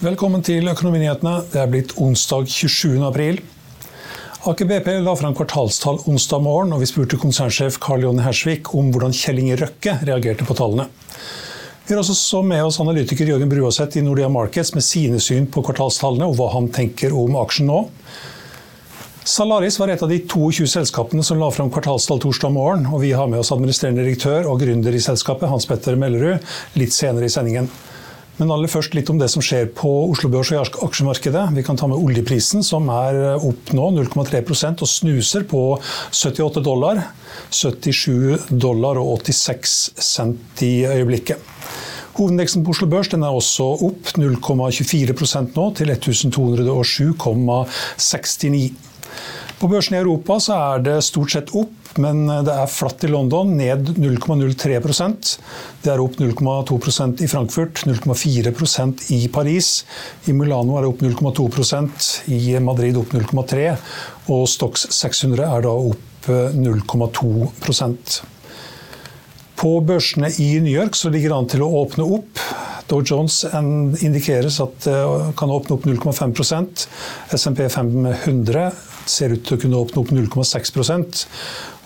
Velkommen til Økonominyhetene. Det er blitt onsdag 27. april. Aker BP la fram kvartalstall onsdag morgen, og vi spurte konsernsjef Karl Jonny Hersvik om hvordan Kjell Inge Røkke reagerte på tallene. Vi har også med oss analytiker Jørgen Bruaseth i Nordea Markets med sine syn på kvartalstallene og hva han tenker om aksjen nå. Salaris var et av de 22 selskapene som la fram kvartalstall torsdag morgen, og vi har med oss administrerende direktør og gründer i selskapet, Hans Petter Mellerud, litt senere i sendingen. Men aller først litt om det som skjer på Oslo Børs og aksjemarkedet. Vi kan ta med oljeprisen, som er opp nå 0,3% og snuser på 78 dollar. 77 dollar og 86 cent i øyeblikket. Hovedindeksen på Oslo Børs er også opp 0,24% nå, til 1207,69. På børsen i Europa er det stort sett opp, men det er flatt i London, ned 0,03% Det er opp 0,2% i Frankfurt, 0,4% i Paris. I Milano er det opp 0,2% i Madrid opp 0,3 og Stox 600 er da opp 0,2% På børsene i New York så ligger det an til å åpne opp. Dow Jones indikeres at det kan åpne opp 0,5% SMP 500 ser ut til å kunne åpne opp 0,6%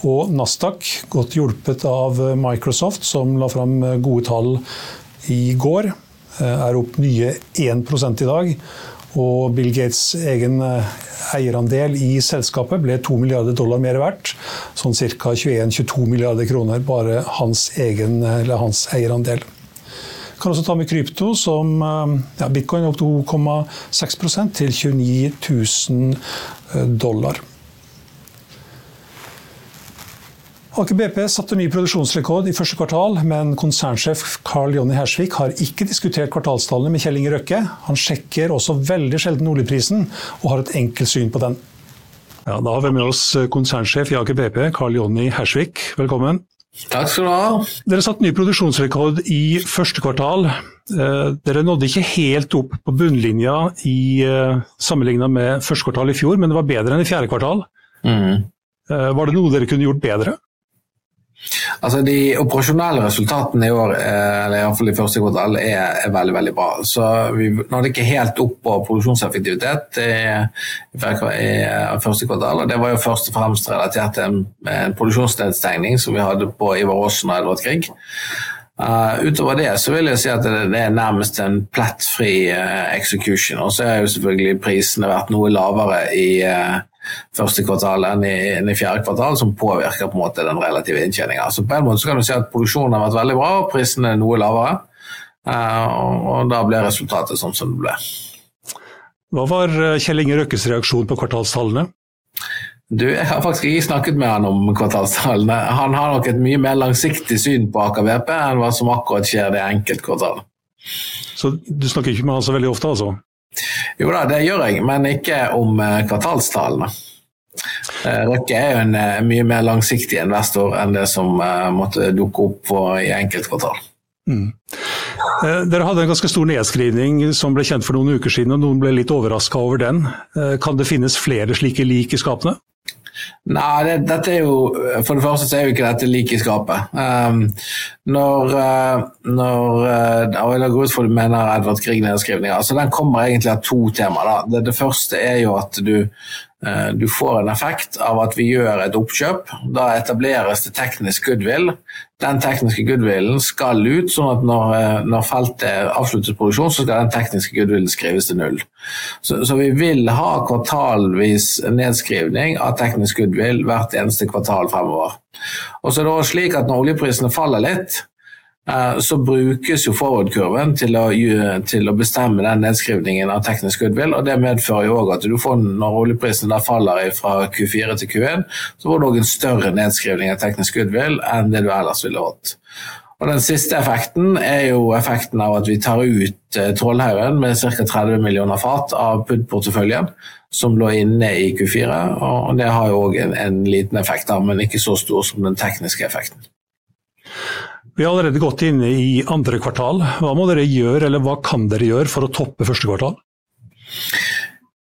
og Nasdaq, godt hjulpet av Microsoft, som la fram gode tall i går, er opp nye 1 i dag. Og Bill Gates' egen eierandel i selskapet ble 2 milliarder dollar mer verdt. Sånn ca. 21-22 milliarder kroner, bare hans, egen, hans eierandel. Kan også ta med krypto, som ja, bitcoin opp til 2,6 til 29 000 dollar. Aker BP satte ny produksjonsrekord i første kvartal, men konsernsjef Carl Jonny Hersvik har ikke diskutert kvartalstallene med Kjell Inge Røkke. Han sjekker også veldig sjelden oljeprisen, og har et enkelt syn på den. Ja, da har vi med oss konsernsjef i Aker BP, Carl Jonny Hersvik. Velkommen. Takk skal du ha. Dere satte ny produksjonsrekord i første kvartal. Dere nådde ikke helt opp på bunnlinja i sammenligna med første kvartal i fjor, men det var bedre enn i fjerde kvartal. Mm. Var det noe dere kunne gjort bedre? Altså De operasjonelle resultatene i år, eller iallfall i første kvartal, er, er, veldig veldig bra. Så Vi nådde ikke helt opp på produksjonseffektivitet i, i, første kvartal. og Det var jo først og fremst relatert til en, en produksjonsnedstengning som vi hadde på Ivar Aasen og Edvard Grieg. Uh, utover det så vil jeg si at det, det er nærmest en plettfri uh, execution. Og så har jo selvfølgelig prisene vært noe lavere i uh, første kvartal enn i, enn i, fjerde kvartal, som påvirker på en måte den relative inntjeninga. Så på en måte så kan du si at produksjonen har vært veldig bra, og prisene er noe lavere. Uh, og, og, da ble resultatet sånn som det ble. Hva var eh, Kjell Inge Røkkes reaksjon på kvartalstallene? Du, Jeg har faktisk ikke snakket med han om kvartalstallene. Han har nok et mye mer langsiktig syn på Aker BP enn hva som akkurat skjer det enkeltkvartalet. Så du snakker ikke med han så veldig ofte, altså? Jo da, det gjør jeg, men ikke om eh, kvartalstallene. Eh, Røkke er jo en eh, mye mer langsiktig investor enn det som måtte dukke opp i enkeltkvartal. Mm. Dere hadde en ganske stor nedskrivning som ble kjent for noen uker siden, og noen ble litt overraska over den. Kan det finnes flere slike lik i skapene? Nei, det, dette er jo For det første så er jo ikke dette like i skapet. Um, når uh, når ut for du mener Edvard Grieg-nedskrivninga. så den kommer egentlig av to temaer. Det, det, første er jo at du du får en effekt av at vi gjør et oppkjøp. Da etableres det teknisk goodwill. Den tekniske goodwillen skal ut, sånn at når, når feltet avsluttes produksjon, så skal den tekniske goodwillen skrives til null. Så, så vi vil ha kvartalvis nedskrivning av teknisk goodwill hvert eneste kvartal fremover. Og så er det også slik at Når oljeprisene faller litt, Eh, så brukes jo forward-kurven til, til, å bestemme den nedskrivningen av teknisk goodwill. og Det medfører jo også at du får, når oljeprisen faller fra Q4 til Q1, så får du også en større nedskrivning av teknisk goodwill enn det du ellers ville hatt. Og Den siste effekten er jo effekten av at vi tar ut eh, Trollhaugen med ca. 30 millioner fat av PUD-porteføljen som lå inne i Q4. og Det har jo òg en, en, liten effekt, men ikke så stor som den tekniske effekten. Vi har allerede gått inn i andre kvartal. Hva må dere gjøre, eller hva kan dere gjøre for å toppe første kvartal?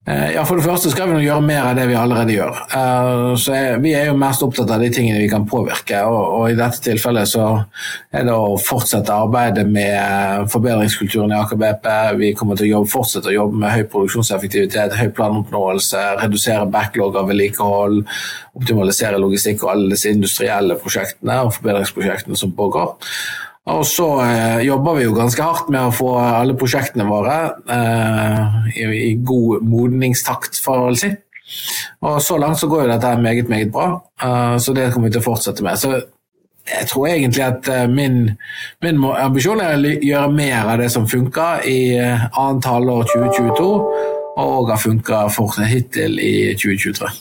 Eh, ja, For det første skal vi gjøre mer av det vi allerede gjør. Eh, så Vi er jo mest opptatt av de tingene vi kan påvirke. og I dette tilfellet så er det å fortsette arbeidet med forbedringskulturen i Aker BP. Vi kommer til å jobbe, fortsette å jobbe med høy produksjonseffektivitet, høy planoppnåelse, redusere backlog av vedlikehold, optimalisere logistikk og alle disse industrielle prosjektene og forbedringsprosjektene som pågår. Og så eh, jobber vi jo ganske hardt med å få alle prosjektene våre eh, i, i, god modningstakt, for å si. Og så langt så går jo dette meget, meget bra, eh, så det kommer vi til å fortsette med. Så jeg tror egentlig at eh, min, min, ambisjon er å gjøre mer av det som funker i eh, annet halvår 2022, og har funka hittil i 2023.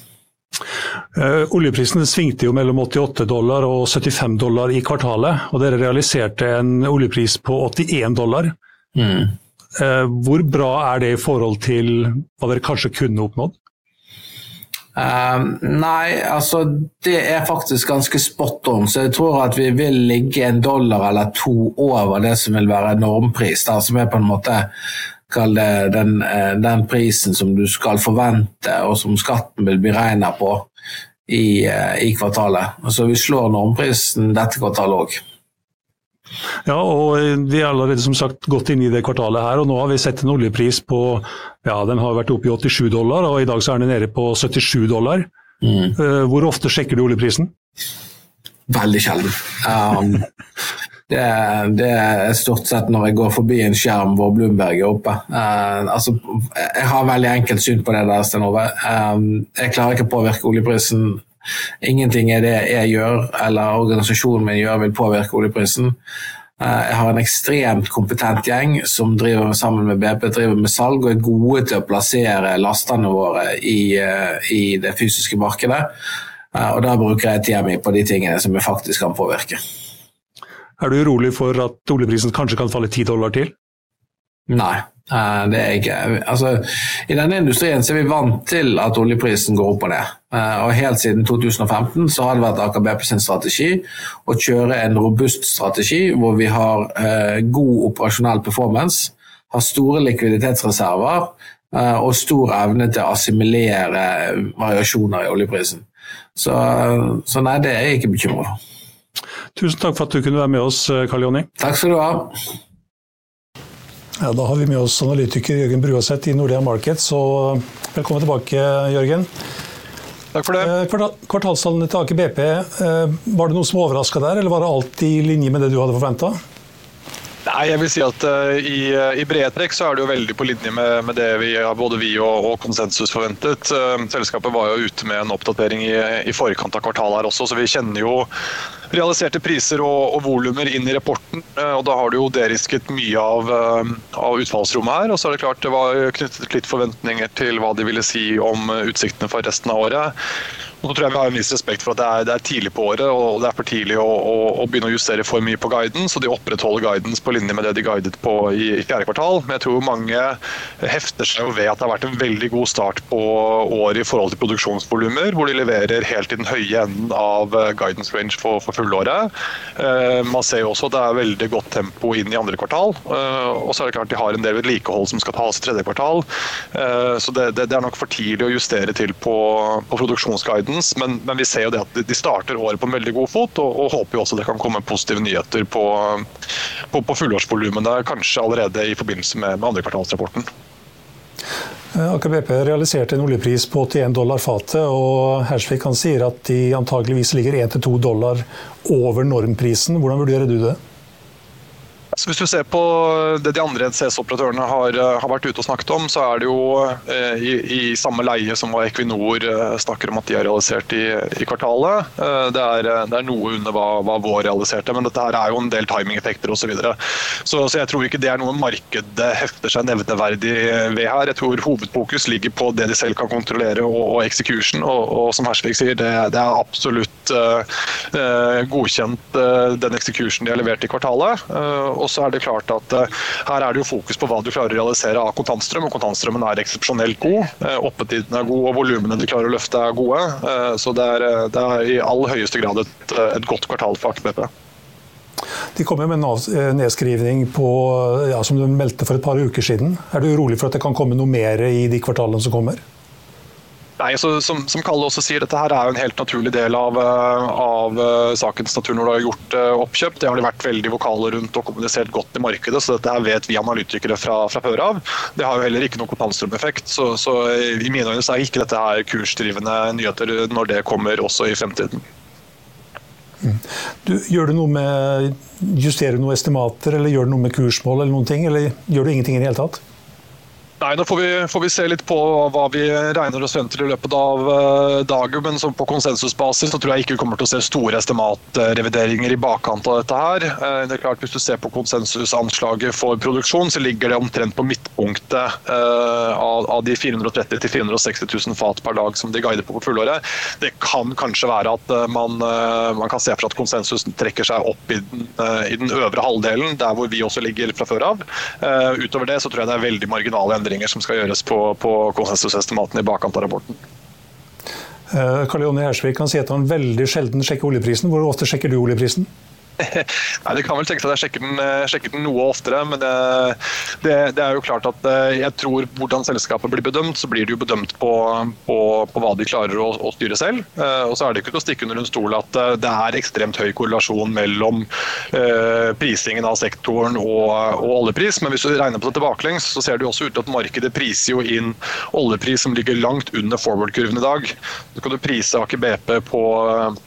Uh, oljeprisen svingte jo mellom 88 dollar og 75 dollar i kvartalet, og dere realiserte en oljepris på 81 dollar. Mm. Uh, hvor bra er det i forhold til hva dere kanskje kunne oppnådd? Uh, nei, altså det er faktisk ganske spot on. Så jeg tror at vi vil ligge en dollar eller to over det som vil være normpris. der, som er på en måte den, eh, den, prisen som du skal forvente, og som skatten vil bli regna på i, eh, i, kvartalet. Så Vi slår normprisen dette kvartalet òg. Ja, og vi er allerede som sagt gått inn i det kvartalet her, og nå har vi sett en oljepris på ja, den har vært oppe i 87 dollar, og i dag så er den nede på 77 dollar. Mm. Eh, hvor ofte sjekker du oljeprisen? Veldig sjelden. Um, det, det, er stort sett når jeg går forbi en skjerm hvor Bloomberg er oppe. Uh, altså, jeg har veldig enkelt syn på det der, Sten Ove. Uh, jeg klarer ikke å påvirke oljeprisen. Ingenting er det jeg gjør eller organisasjonen min gjør vil påvirke oljeprisen. Uh, jeg har en ekstremt kompetent gjeng som driver sammen med BP driver med salg og er gode til å plassere lastene våre i, i det fysiske markedet. Og da bruker jeg tida mi på de tingene som jeg faktisk kan påvirke. Er du urolig for at oljeprisen kanskje kan falle ti dollar til? Nei, eh, det er jeg ikke. Altså, I denne industrien er vi vant til at oljeprisen går opp og ned. Eh, og Helt siden 2015 så har det vært Aker BP sin strategi å kjøre en robust strategi hvor vi har eh, god operasjonell performance, har store likviditetsreserver og stor evne til å assimilere variasjoner i oljeprisen. Så, så nei, det er jeg ikke bekymret for. Tusen takk for at du kunne være med oss, eh, Karl Jonny. Takk skal du ha. Ja, da har vi med oss analytiker Jørgen Bruaseth i Nordea Markets. Så velkommen tilbake, Jørgen. Takk for det. Eh, kvartalstallene til Aker BP, eh, var det noe som overraska der, eller var det alt i linje med det du hadde forventa? Nei, jeg vil si at uh, i, i brede trekk så er det jo veldig på linje med, med det vi, både vi og, og konsensus forventet. Uh, selskapet var jo ute med en oppdatering i, i forkant av kvartalet her også, så vi kjenner jo realiserte priser og, og volumer inn i rapporten. Eh, og Da har du jo derisket mye av, eh, av, utfallsrommet her. Og så er det klart det var knyttet litt forventninger til hva de ville si om eh, utsiktene for resten av året. Nå tror jeg vi har en viss respekt for at det er, det er tidlig på året og det er for tidlig å, å, å, begynne å justere for mye på guiden, så de opprettholder guidance på linje med det de guidet på i, i fjerde kvartal. Men jeg tror mange hefter seg ved at det har vært en veldig god start på året i forhold til produksjonsvolumer, hvor de leverer helt i den høye enden av guidance range for, for fullåret. Eh, man ser jo også at det er veldig godt tempo inn i andre kvartal. Eh, og så er det klart de har en del vedlikehold som skal tas i tredje kvartal, eh, så det, det, det er nok for tidlig å justere til på, på produksjonsguidance, men, men, vi ser jo det at de starter året på en veldig god fot, og, og håper jo også det kan komme positive nyheter på, på, på fullårsvolumene, kanskje allerede i forbindelse med, med andre kvartalsrapporten. Eh, Aker BP realiserte en oljepris på 81 dollar fatet, og Hersvik sier at de antageligvis ligger 1-2 dollar over normprisen. Hvordan vurderer du det? Så hvis du ser på det de andre NCS-operatørene har, eh, har, vært ute og snakket om, så er det jo eh, i, i, samme leie som hva Equinor eh, snakker om at de har realisert i, i kvartalet. Eh, det, er, eh, det, er, noe under hva, hva vår realiserte, men dette her er jo en del timingeffekter osv. Så, videre. så Så jeg tror ikke det er noe markedet hefter seg nevneverdig ved her. Jeg tror hovedfokus ligger på det de selv kan kontrollere og, og execution, og, og som Hersvik sier, det, det er absolutt godkjent den execution de har levert i kvartalet. Og så er det klart at uh, her er det jo fokus på hva du klarer å realisere av kontantstrøm, og kontantstrømmen er eksepsjonelt god. Uh, Oppetiden er god, og volumene de klarer å løfte er gode. Uh, så det er, det er, i aller høyeste grad et, et godt kvartal for Aker BP. De kommer med en nedskrivning på, ja, som du meldte for et par uker siden. Er du urolig for at det kan komme noe mer i de kvartalene som kommer? Nei, så, som, som, Kalle også sier, dette her er jo en helt naturlig del av, eh, av uh, sakens natur når du har gjort uh, oppkjøp. Det har de vært veldig vokale rundt og kommunisert godt i markedet, så dette her vet vi analytikere fra, fra før av. Det har jo heller ikke noen kontantstrømeffekt, så, så i mine øyne er ikke dette her kursdrivende nyheter når det kommer også i fremtiden. Mm. Du, gjør du noe med, Justerer du noen estimater, eller gjør du noe med kursmål, eller noen ting, eller gjør du ingenting i det hele tatt? Nei, Nå får vi, får vi, se litt på hva vi regner oss frem til i løpet av uh, dagen. Men på konsensusbasis så tror jeg ikke vi kommer til å se store estimatrevideringer i bakkant av dette her. Uh, det er klart Hvis du ser på konsensusanslaget for produksjon, så ligger det omtrent på midtpunktet uh, av, av, de 430 000-460 000 fat per dag som de guider på på fullåret. Det kan kanskje være at man, man, kan se for at konsensus trekker seg opp i den, i den, øvre halvdelen, der hvor vi også ligger fra før av. utover det så tror jeg det er veldig marginale endringer endringer som skal gjøres på, på konsensusestimatene i bakkant av rapporten. Eh, Karl Jonny Hersvik kan si at han veldig sjelden sjekker oljeprisen. Hvor ofte sjekker du oljeprisen? Nei, Det kan vel tenkes at jeg sjekker den, eh, sjekker den noe oftere. Men det, det, det, er jo klart at eh, jeg tror hvordan selskapet blir bedømt, så blir det jo bedømt på, på, på hva de klarer å, å, styre selv. Eh, og så er det ikke til å stikke under en stol at det er ekstremt høy korrelasjon mellom prisingen av sektoren og, og, oljepris. Men hvis du regner på det tilbakelengs, så ser det jo også ut til at markedet priser jo inn oljepris som ligger langt under forward-kurven i dag. Så kan du prise Aker BP på,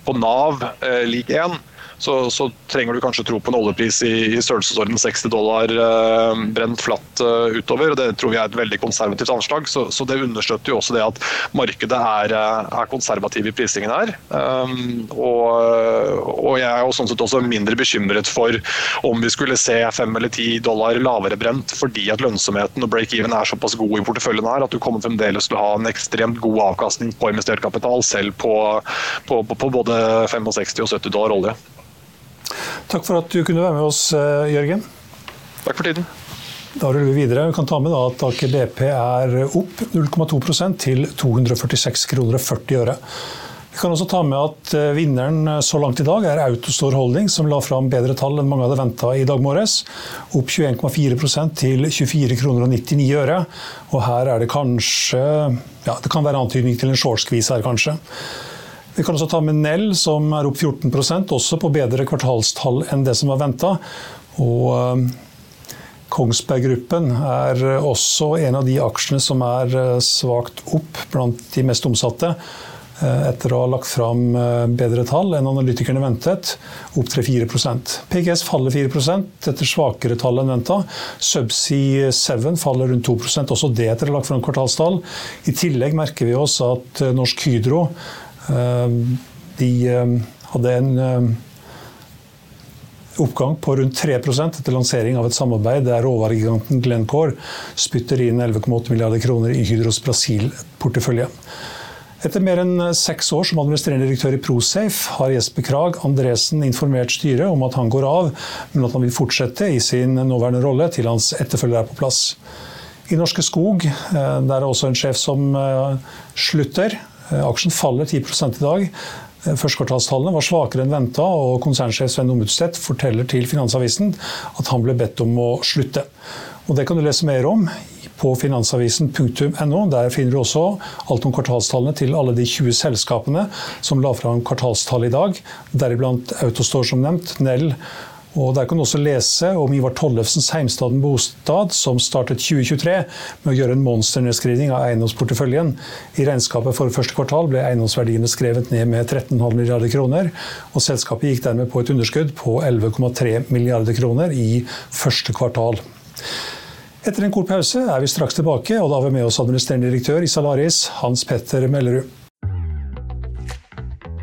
på Nav lik 1 så, så, trenger du kanskje tro på en oljepris i, i størrelsesorden 60 dollar eh, brent flatt eh, utover. og Det tror vi er et veldig konservativt anslag. Så, så det understøtter jo også det at markedet er, eh, er konservativ i prisingen her. Um, og, og, jeg er jo sånn sett også mindre bekymret for om vi skulle se 5 eller 10 dollar lavere brent fordi at lønnsomheten og break-even er såpass god i porteføljen her at du kommer fremdeles til å ha en ekstremt god avkastning på investert kapital, selv på, på, på, på både 65 og 70 dollar olje. Takk for at du kunne være med oss, eh, Jørgen. Takk for tiden. Da ruller vi videre. Vi kan ta med at Aker BP er opp 0,2% til 246 kroner og 40 øre. Vi kan også ta med at eh, vinneren eh, så langt i dag er Autostore Holding, som la fram bedre tall enn mange hadde venta i dag morges. Opp 21,4% til 24 kroner og 99 øre. Og her er det kanskje ja, Det kan være antydning til en shortskvis her, kanskje. Vi kan også ta med Nell, som er opp 14% også på bedre kvartalstall enn det som var venta. Og eh, Kongsberg Gruppen er også en av de aksjene som er eh, svakt opp blant de mest omsatte. Eh, etter å ha lagt fram bedre tall enn analytikerne ventet, opp 3-4% PGS faller 4% etter svakere tall enn venta. Subsea 7 faller rundt 2% også det etter å ha lagt fram kvartalstall. I tillegg merker vi oss at Norsk Hydro de ehm, hadde en ehm, oppgang på rundt 3% etter lansering av et samarbeid der råvaregiganten Glencore spytter inn 11,8 milliarder kroner i Hydros Brasil-portefølje. Etter mer enn seks år som administrerende direktør i Prosafe har Jesper Krag Andresen informert styret om at han går av, men at han vil fortsette i sin nåværende rolle til hans etterfølger er på plass. I Norske Skog eh, der er også en sjef som eh, slutter. Eh, aksjen faller 10 i dag. Eh, Førstekvartalstallene var svakere enn venta, og konsernsjef Sven Omutstedt forteller til Finansavisen at han ble bedt om å slutte. Og Det kan du lese mer om på finansavisen.no. Der finner du også alt om kvartalstallene til alle de 20 selskapene som la fram kvartalstall i dag, deriblant Autostore som nevnt, Nell Og Der kan du også lese om Ivar Tollefsens Heimstaden bostad, som startet 2023 med å gjøre en monsternedskrivning av eiendomsporteføljen. I regnskapet for første kvartal ble eiendomsverdiene skrevet ned med 13,5 milliarder kroner, og selskapet gikk dermed på et underskudd på 11,3 milliarder kroner i første kvartal. Etter en kort pause er vi straks tilbake, og da har vi med oss administrerende direktør i Salaris, Hans Petter Mellerud.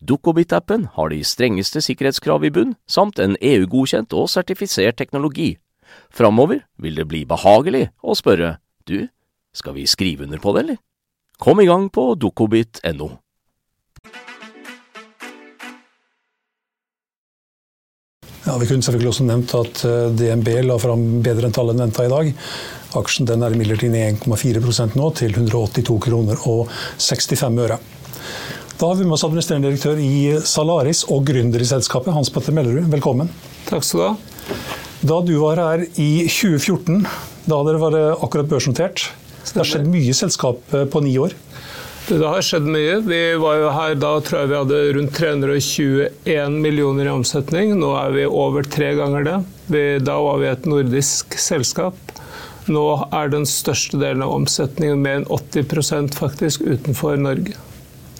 Dukkobit-appen har de strengeste sikkerhetskrav i bunn, samt en EU-godkjent og sertifisert teknologi. Framover vil det bli behagelig å spørre du, skal vi skrive under på det, eller? Kom i gang på dukkobit.no. Ja, Vi kunne selvfølgelig også nevnt at eh, DNB la fram bedre enn tallet venta i dag. Aksjen den er imidlertid ned 1,4 nå, til 182 kroner og 65 øre. Da har vi med oss administrerende direktør i Salaris og gründer i selskapet, Hans Petter Mellerud. Velkommen. Takk skal du ha. Da du var her i 2014, da dere var akkurat børsnotert, det har skjedd mye i selskapet på ni år? Det har skjedd mye. Vi var jo her da tror jeg vi hadde rundt 321 millioner i omsetning. Nå er vi over tre ganger det. Vi, da var vi et nordisk selskap. Nå er den største delen av omsetningen, mer enn 80% faktisk, utenfor Norge.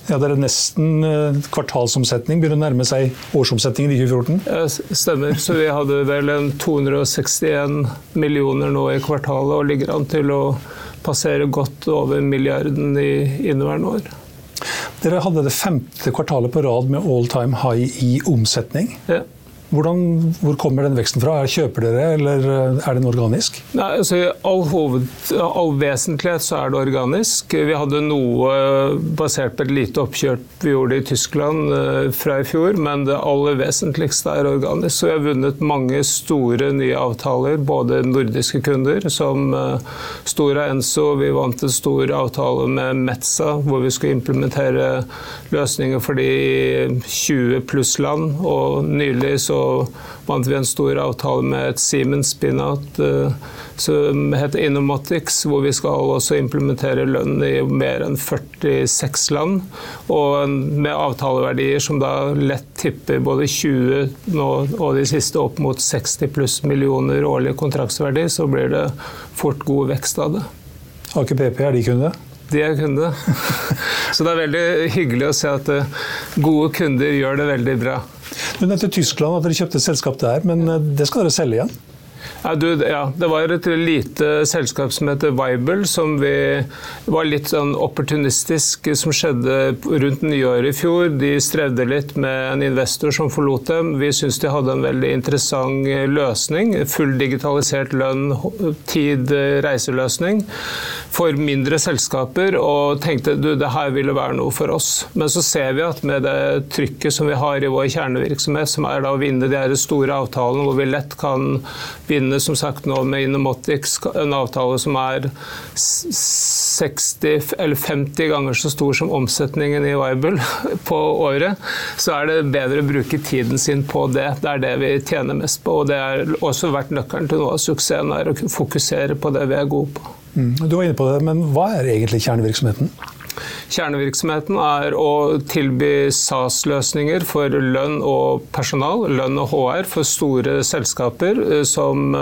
Ja, Det er nesten eh, kvartalsomsetning. Begynner å nærme seg årsomsetningen i 2014? Ja, stemmer. Så vi hadde vel en 261 millioner nå i kvartalet og ligger an til å passere godt over milliarden i inneværende år. Dere hadde det femte kvartalet på rad med all time high i omsetning. Ja. Hvordan, hvor kommer den veksten fra? Kjøper dere, eller eh, er den organisk? Nei, altså I all, hoved, all vesentlighet så er det organisk. Vi hadde noe basert på et lite oppkjøp vi gjorde i Tyskland eh, fra i fjor, men det aller vesentligste er organisk. Så vi har vunnet mange store nye avtaler, både nordiske kunder, som eh, Stora Enso. Vi vant en stor avtale med Metza, hvor vi skulle implementere løsninger for de 20 pluss land. Og nylig så vant vi en stor avtale med et Siemens spin-out uh, som heter Innomotics, hvor vi skal også implementere lønn i mer enn 46 land. Og med avtaleverdier som da lett tipper både 20 nå, og de siste opp mot 60 pluss millioner årlig kontraktsverdi, så blir det fort god vekst av det. Aker PP, er de kunde? De er kunde. Så det er veldig hyggelig å se at eh, gode kunder gjør det veldig bra. Du nevnte Tyskland, at dere kjøpte et selskap der, men eh, det skal dere selge igjen? Ja, du, ja, Det var et lite selskap som heter Vibel, som vi var litt sånn opportunistisk, som skjedde rundt nyåret i fjor. De strevde litt med en investor som forlot dem. Vi syns de hadde en veldig interessant løsning. Full digitalisert lønn, tid, reiseløsning for mindre selskaper, og tenkte du, det her ville være noe for oss. Men så ser vi at med det trykket som vi har i vår kjernevirksomhet, som er da å vinne de store avtalene, hvor vi lett kan vinne som sagt nå med Inomotics, en avtale som er 60 eller 50 ganger så stor som omsetningen i Viable på året, så er det bedre å bruke tiden sin på det. Det er det vi tjener mest på. Og det har også vært nøkkelen til noe av suksessen, er å fokusere på det vi er gode på. Mm, du var inne på det, men hva er egentlig kjernevirksomheten? Kjernevirksomheten er å tilby SAS-løsninger for lønn og personal, lønn og HR, for store selskaper eh, som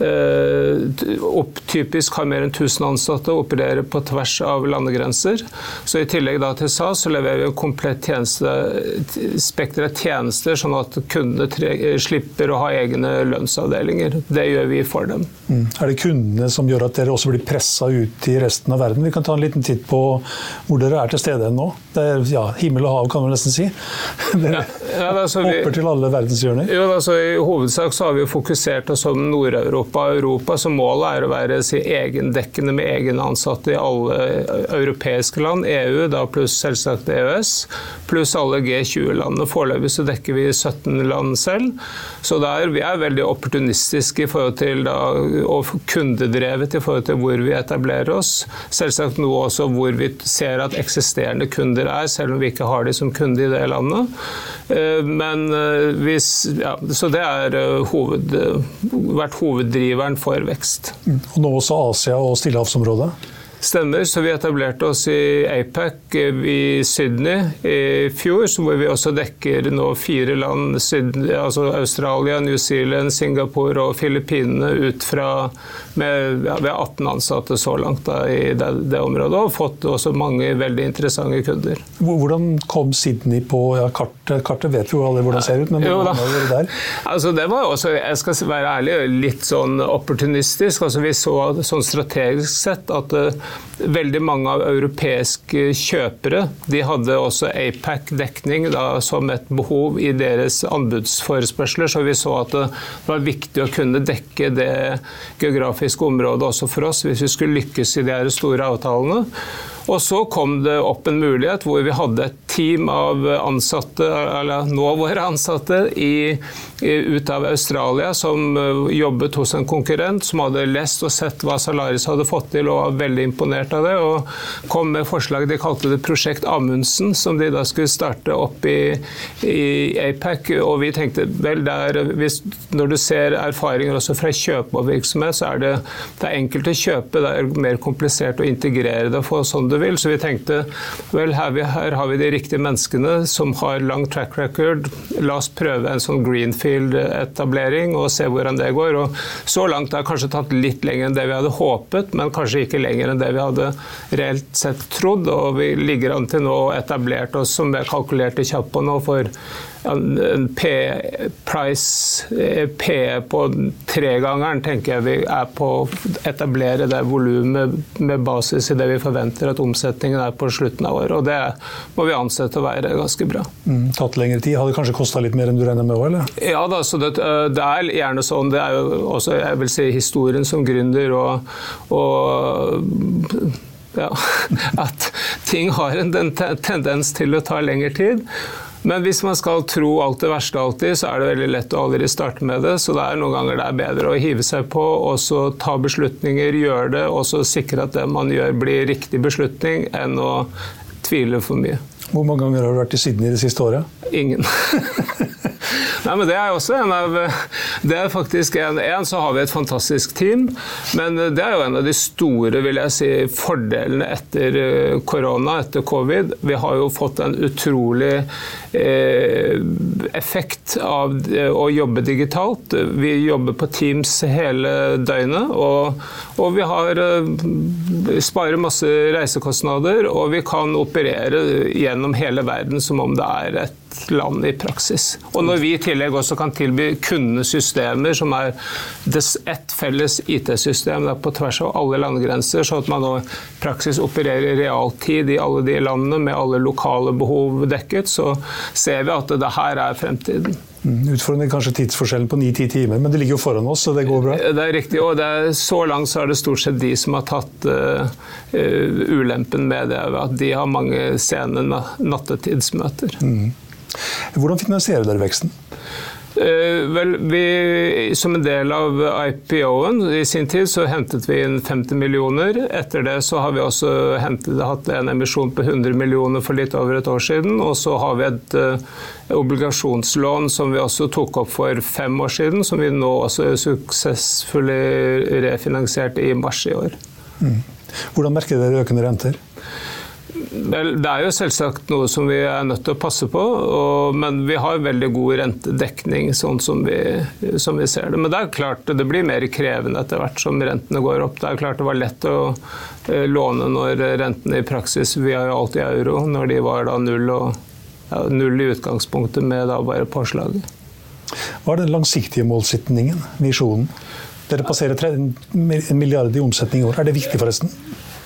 eh, Eh, typisk har mer enn 1000 ansatte og opererer på tvers av landegrenser. Så I tillegg da til SAS så leverer vi en komplett tjeneste, spekter av tjenester, sånn at kundene slipper å ha egne lønnsavdelinger. Det gjør vi for dem. Mm. Er det kundene som gjør at dere også blir pressa ut i resten av verden? Vi kan ta en liten titt på hvor dere er til stede nå. Det er ja, himmel og hav, kan man nesten si. Dere ja, ja, altså, hopper til alle verdenshjørner. Jo, altså, I hovedsak så har vi fokusert oss om Nord-Europa Europa Europa, så målet er å være si, egendekkende med egne ansatte i alle europeiske land, EU da pluss selvsagt EØS, pluss alle G20-landene. Foreløpig så dekker vi 17 land selv. Så der, vi er veldig opportunistiske i forhold til da, og kundedrevet i forhold til hvor vi etablerer oss. Selvsagt noe også hvor vi ser at eksisterende kunder er, selv om vi ikke har de som kunde i det landet. Eh, men eh, hvis, ja, så det har eh, hoved, vært hoveddriveren for vekst. Og nå også Asia og Stillehavsområdet? Stemmer. Så vi etablerte oss i APAC i Sydney i fjor, hvor vi også dekker nå fire land, Sydney, altså Australia, New Zealand, Singapore og Filippinene ut fra med, ja, Vi har 18 ansatte så langt da, i det, det, området, og fått også mange veldig interessante kunder. Hvordan kom Sydney på ja, kartet? Kartet vet vi jo alle hvordan det ser ut, men hvordan var det der? Altså, det var også, jeg skal være ærlig, litt sånn opportunistisk. Altså, vi så sånn strategisk sett at uh, veldig mange av europeiske kjøpere de hadde også APAC-dekning som et behov i deres anbudsforespørsler, så vi så at det var viktig å kunne dekke det geografiske området også for oss hvis vi skulle lykkes i de store avtalene. Og så kom det opp en mulighet hvor vi hadde et team av ansatte, eller nå våre ansatte, i, ut av Australia som eh, jobbet hos en konkurrent som hadde lest og sett hva Salaris hadde fått til, og var veldig imponert av det. Og kom med forslag de kalte det Prosjekt Amundsen, som de da skulle starte opp i, i APAC. Og vi tenkte vel, der, hvis, når du ser erfaringer også fra kjøpervirksomhet, så er det, det er enkelt å kjøpe, det er mer komplisert å integrere det. for sånn du vil. Så vi tenkte vel, her, vi, her har vi de riktige menneskene som har lang track record. La oss prøve en sånn greenfield-etablering og se hvordan det går. Og så langt har det kanskje tatt litt lenger enn det vi hadde håpet, men kanskje ikke lenger enn det vi hadde reelt sett trodd. Og vi ligger an til nå etablert oss, som vi har kalkulert kjapt på nå, for en P-price, eh, P på tregangeren, tenker jeg vi er på å etablere det volumet med basis i det vi forventer at omsetningen er på slutten av året. Og det må vi ansette å være ganske bra. Mm, tatt lengre tid? Hadde kanskje kosta litt mer enn du regner med òg, eller? Ja da, så det, eh, det, er gjerne sånn. Det er jo også jeg vil si, historien som gründer og, og ja, at ting har en tendens til å ta lengre tid. Men hvis man skal tro alt det verste alltid, så er det veldig lett å aldri starte med det. Så det er noen ganger det er bedre å hive seg på og så ta beslutninger, gjøre det, og så sikre at det man gjør blir riktig beslutning, enn å tvile for mye. Hvor mange ganger har du vært i Sydney det siste året? Ingen. Nei, men Det er også en av Det er faktisk en, en, så har vi et fantastisk team, men det er jo en av de store vil jeg si, fordelene etter eh, korona, etter covid. Vi har jo fått en utrolig eh, effekt av å jobbe digitalt. Vi jobber på Teams hele døgnet, og, Og vi har sparer masse reisekostnader, og vi kan operere gjennom hele verden som om det er et land i praksis. Og når vi i tillegg også kan tilby kundene systemer som er ett felles IT-system på tvers av alle landegrenser, sånn at man nå praksis opererer i realtid i alle de landene med alle lokale behov dekket, så ser vi at det her er fremtiden. Mm, utfordrende kanskje tidsforskjellen på 9-10 timer, men det ligger jo foran oss, så det går bra? Det er riktig, og er, så langt så er det stort sett de som har tatt uh, uh, ulempen med det, at de har mange sene nattetidsmøter. Mm. Hvordan finansierer dere veksten? Uh, vel, vi, Som en del av IPO-en i sin tid så hentet vi inn 50 millioner. Etter det så har vi også hentet, hatt en emisjon på 100 millioner for litt over et år siden. Og så har vi et uh, obligasjonslån som vi også tok opp for fem år siden, som vi nå også suksessfullt refinansierte i mars i år. Mm. Hvordan merker dere økende renter? Det er jo selvsagt noe som vi er nødt til å passe på, og, men vi har veldig god rentedekning sånn som vi, som vi, ser det. Men det er klart det blir mer krevende etter hvert som rentene går opp. Det er klart det var lett å eh, låne når rentene i praksis Vi har jo alltid euro, når de var da null, og, ja, null i utgangspunktet med da bare påslaget. Hva er den langsiktige målsetningen, visjonen? Dere passerer en milliard i omsetning i år. Er det viktig, forresten?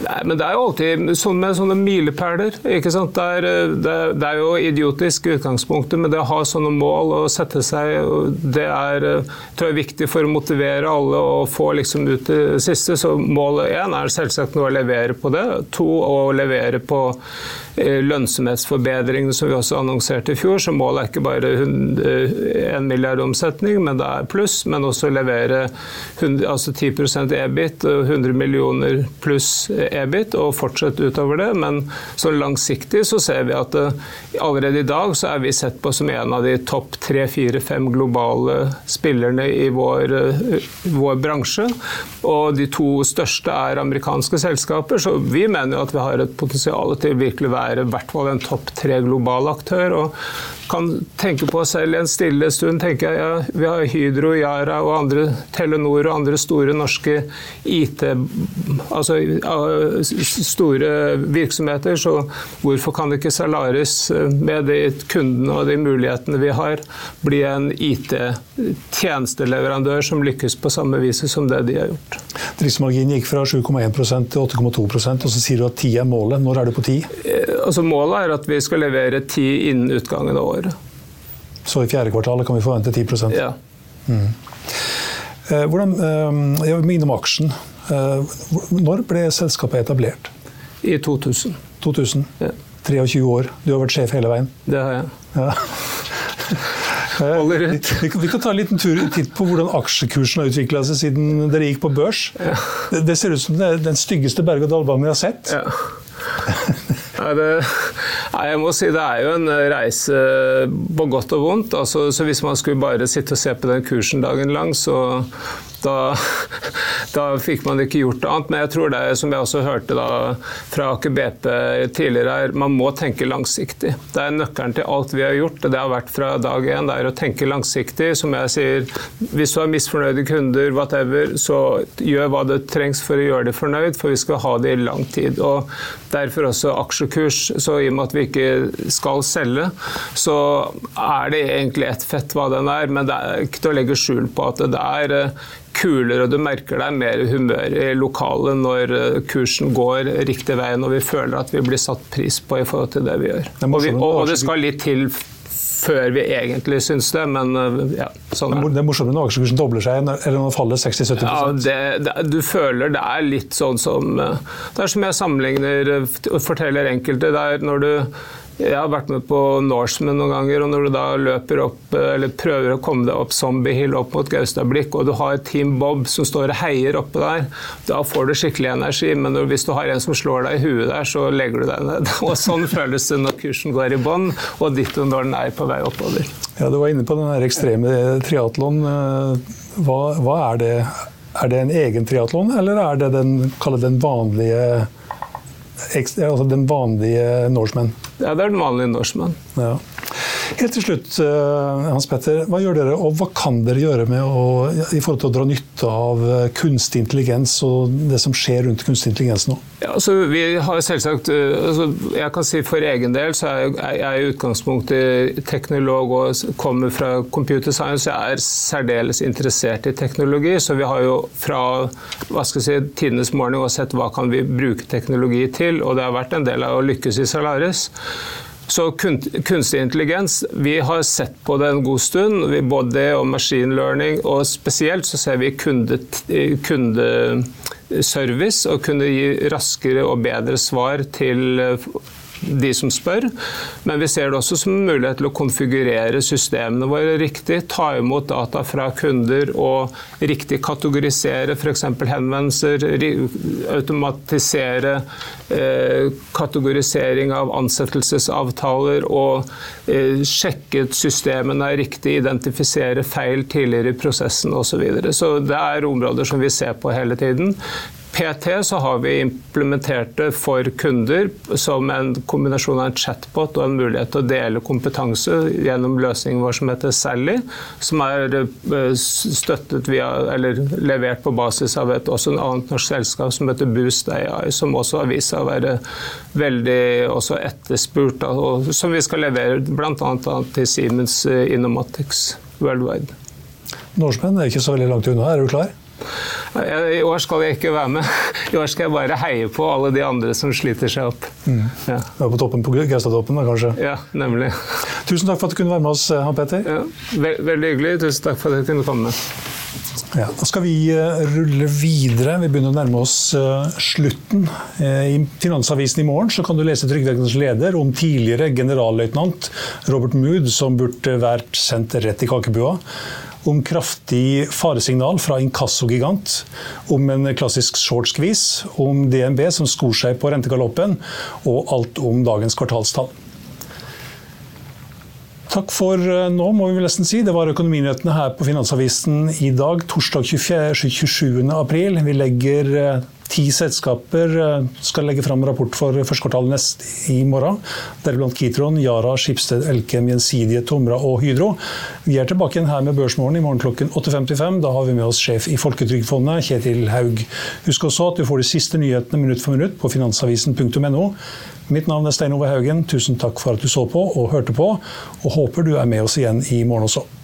Nei, men Det er jo alltid sånn med sånne milepæler. ikke sant? Det er, det, det er, jo idiotisk i utgangspunktet, men det å ha sånne mål og sette seg, det er tror jeg, viktig for å motivere alle og få liksom ut det siste. Så målet én er selvsagt nå å levere på det. To å levere på Eh, lønnsomhetsforbedringene som vi også annonserte i fjor. Så målet er ikke bare 1 eh, milliard omsetning, men det er pluss. Men også levere 100, altså 10 EBIT og 100 millioner pluss EBIT, og fortsette utover det. Men så langsiktig så ser vi at eh, allerede i dag så er vi sett på som en av de topp tre, fire, fem globale spillerne i vår, vår bransje. Og de to største er amerikanske selskaper, så vi mener jo at vi har et potensial til virkelig å være være i hvert fall en topp tre global aktør. og kan tenke på selv en stille stund. tenker jeg, ja, Vi har Hydro, Yara og andre, Telenor og andre store norske IT Altså store virksomheter. Så hvorfor kan ikke Salaris, med de kundene og de mulighetene vi har, bli en IT-tjenesteleverandør som lykkes på samme vis som det de har gjort? Driftsmarginen gikk fra 7,1% til 8,2% og så sier du at 10 er målet. Når er du på 10? altså Målet er at vi skal levere 10 innen utgangen av året. Så i fjerde kvartalet kan vi forvente 10% Ja. Mm. Eh, hvordan, eh, Jeg vil minne om aksjen. Eh, når ble selskapet etablert? I 2000. 2000? Ja. 23 år. Du har vært sjef hele veien? Det har jeg. Ja. Vi, vi, vi, kan ta en liten tur, titt på hvordan aksjekursen har utvikla seg siden dere gikk på børs. Ja. Det, det, ser ut som det er den styggeste berg-og-dal-banen vi har sett. Ja. Nei, det, nei, jeg må si det er jo en reise på godt og vondt. Altså, så Hvis man skulle bare sitte og se på den kursen dagen lang, så da, da, fikk man ikke gjort annet. Men jeg tror det, som jeg også hørte da, fra Aker BP tidligere, er man må tenke langsiktig. Det er nøkkelen til alt vi har gjort. og Det har vært fra dag én. Det er å tenke langsiktig. Som jeg sier, hvis du har misfornøyde kunder, whatever, så gjør hva det trengs for å gjøre dem fornøyd, for vi skal ha det i lang tid. Og Derfor også aksjekurs. Så i og med at vi ikke skal selge, så er det egentlig ett fett hva den er. Men det er ikke til å legge skjul på at det er kulere, og du merker deg mer humør i lokalet når eh, kursen går riktig vei, når vi føler at vi blir satt pris på i forhold til det vi gjør. Og, vi, og det skal litt til før vi egentlig syns det, men eh, ja, sånn er det. er morsommere når aksjekursen dobler seg eller når den faller 60-70 Ja, det, det, Du føler det er litt sånn som eh, Det er som jeg sammenligner og forteller enkelte. Det er når du jeg har vært med på Norseman noen ganger, og når du da løper opp, eller prøver å komme deg opp Zombiehill opp mot Gaustablikk, og du har Team Bob som står og heier oppe der, da får du skikkelig energi. Men hvis du har en som slår deg i huet der, så legger du deg ned. Og sånn føles det når kursen går i bånn, og ditto når den er på vei oppover. Ja, Du var inne på den ekstreme triatlon. Hva, hva, er det? Er det en egen triatlon, eller er det den, den vanlige altså vanlige Norseman? Ja, det er den vanlige norskmann. Ja. Helt til slutt, eh, Hans Petter. Hva gjør dere, og hva kan dere gjøre å, i forhold til å dra nytte av eh, kunstig intelligens og det som skjer rundt kunstig intelligens nå? Ja, altså, vi har selvsagt, eh, altså, jeg kan si For egen del så er jeg i utgangspunktet teknolog og kommer fra computer science. Jeg er særdeles interessert i teknologi, så vi har jo fra hva skal jeg si, tidenes morgen sett hva kan vi bruke teknologi til. Og det har vært en del av å lykkes i Salaris. Så kunstig intelligens, vi har sett på det en god stund, både det og machine learning. Og spesielt så ser vi kundeservice og kunne gi raskere og bedre svar til de som spør. Men vi ser det også som en mulighet til å konfigurere systemene våre riktig. Ta imot data fra kunder og riktig kategorisere f.eks. henvendelser. Automatisere eh, kategorisering av ansettelsesavtaler og eh, sjekke at systemene er riktig, identifisere feil tidligere i prosessen osv. Så, videre. så det er områder som vi ser på hele tiden. PT så har vi implementert det for kunder som en kombinasjon av en chatbot og en mulighet til å dele kompetanse gjennom løsningen vår som heter Sally, som er eh, støttet via, eller levert på basis av et også en annet norsk selskap som heter Boost AI, som også har vist seg å være veldig etterspurt, og som vi skal levere bl.a. til Siemens eh, Innomatics Worldwide. Norsemenn er ikke så veldig langt unna, er du klar? I år skal jeg ikke være med. I år skal jeg bare heie på alle de andre som sliter seg opp. Mm. Ja. Du er på toppen på Gaustatoppen, da kanskje? Ja, nemlig. Tusen takk for at du kunne være med oss, eh, Han Petter. Ja, ve veldig hyggelig. Tusen takk for at jeg kunne komme. Ja, da skal vi uh, rulle videre. Vi begynner å nærme oss slutten. I Finansavisen i morgen så kan du lese Trygderettens leder om tidligere generalløytnant Robert Mood, som burde vært sendt rett i kakebua om kraftig faresignal fra inkassogigant, om en klassisk short squeeze, om DNB som skor seg på rentegaloppen, og alt om dagens kvartalstall. Takk for eh, nå, må vi nesten si. Det var Økonominyhetene her på Finansavisen i dag, torsdag 24, 27. april. Vi legger eh, Ti selskaper eh, skal legge fram rapport for første kvartal nest i morgen. Deriblant Kitron, Yara, Skipsted, Elkem, Gjensidige, Tomra og Hydro. Vi er tilbake igjen her med Børsmorgen i morgen klokken 8.55. Da har vi med oss sjef i Folketrygdfondet, Kjetil Haug. Husk også at du får de siste nyhetene minutt for minutt på finansavisen.no. Mitt navn er Stein Ove Haugen. Tusen takk for at du så på og hørte på, og håper du er med oss igjen i morgen også.